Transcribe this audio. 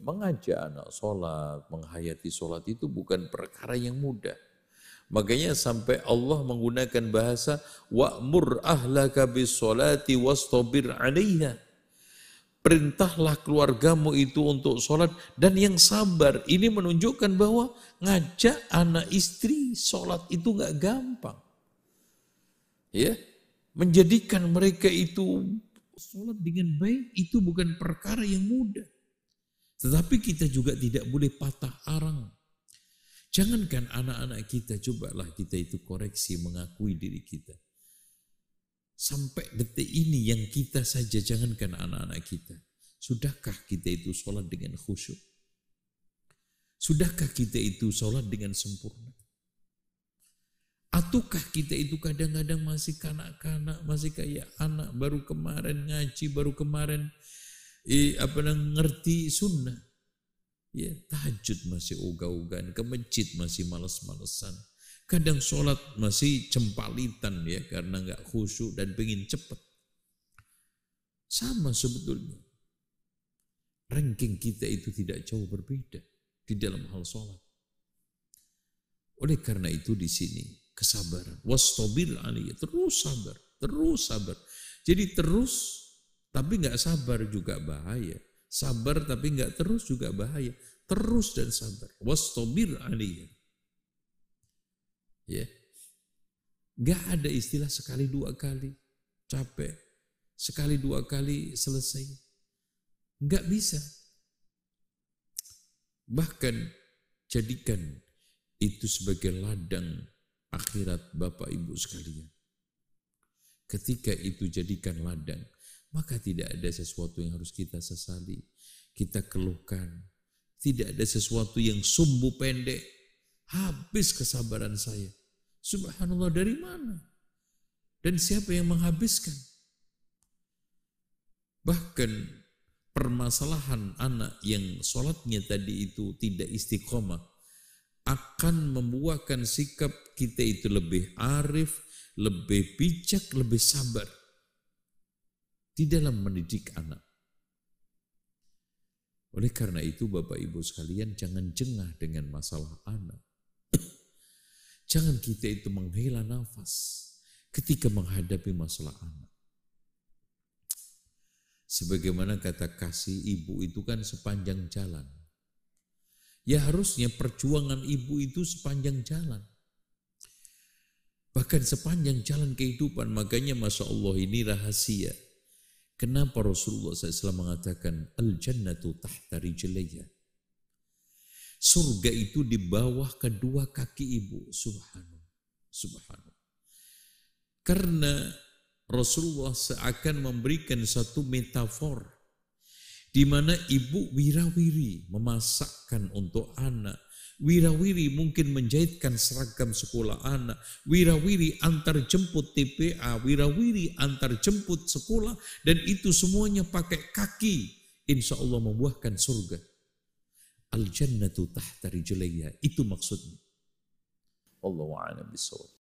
Mengajak anak sholat, menghayati sholat itu bukan perkara yang mudah. Makanya sampai Allah menggunakan bahasa wa'mur ahlaka bis sholati wastabir 'alaiha. Perintahlah keluargamu itu untuk sholat dan yang sabar. Ini menunjukkan bahwa ngajak anak istri sholat itu nggak gampang. Ya, menjadikan mereka itu sholat dengan baik itu bukan perkara yang mudah. Tetapi kita juga tidak boleh patah arang. Jangankan anak-anak kita, cobalah kita itu koreksi mengakui diri kita. Sampai detik ini yang kita saja, jangankan anak-anak kita. Sudahkah kita itu sholat dengan khusyuk? Sudahkah kita itu sholat dengan sempurna? Ataukah kita itu kadang-kadang masih kanak-kanak, masih kayak anak baru kemarin ngaji, baru kemarin eh, apa ngerti sunnah. Ya, tahajud masih ogah-ogahan, ke masjid masih males-malesan. Kadang sholat masih cempalitan ya karena nggak khusyuk dan pengen cepat. Sama sebetulnya. Ranking kita itu tidak jauh berbeda di dalam hal sholat. Oleh karena itu di sini kesabaran. Wastobil aliyah. Terus sabar. Terus sabar. Jadi terus tapi nggak sabar juga bahaya. Sabar tapi nggak terus juga bahaya. Terus dan sabar. Wastobir aliyah. Ya. Nggak ada istilah sekali dua kali. Capek. Sekali dua kali selesai. Nggak bisa. Bahkan jadikan itu sebagai ladang akhirat Bapak Ibu sekalian. Ketika itu jadikan ladang, maka tidak ada sesuatu yang harus kita sesali, kita keluhkan. Tidak ada sesuatu yang sumbu pendek, habis kesabaran saya. Subhanallah dari mana? Dan siapa yang menghabiskan? Bahkan permasalahan anak yang sholatnya tadi itu tidak istiqomah akan membuahkan sikap kita itu lebih arif, lebih bijak, lebih sabar di dalam mendidik anak. Oleh karena itu Bapak Ibu sekalian jangan jengah dengan masalah anak. jangan kita itu menghela nafas ketika menghadapi masalah anak. Sebagaimana kata kasih ibu itu kan sepanjang jalan. Ya harusnya perjuangan ibu itu sepanjang jalan. Bahkan sepanjang jalan kehidupan. Makanya Masya Allah ini rahasia Kenapa Rasulullah SAW mengatakan al-jannatu tahta rijlayya? Surga itu di bawah kedua kaki ibu. Subhanallah. Subhanallah. Karena Rasulullah seakan memberikan satu metafor di mana ibu wirawiri memasakkan untuk anak, Wirawiri mungkin menjahitkan seragam sekolah anak. Wirawiri antar jemput TPA, wirawiri antar jemput sekolah. Dan itu semuanya pakai kaki. Insya Allah membuahkan surga. Al-jannatu tahta rijlayya. Itu maksudnya. Allah wa'ala bisawab.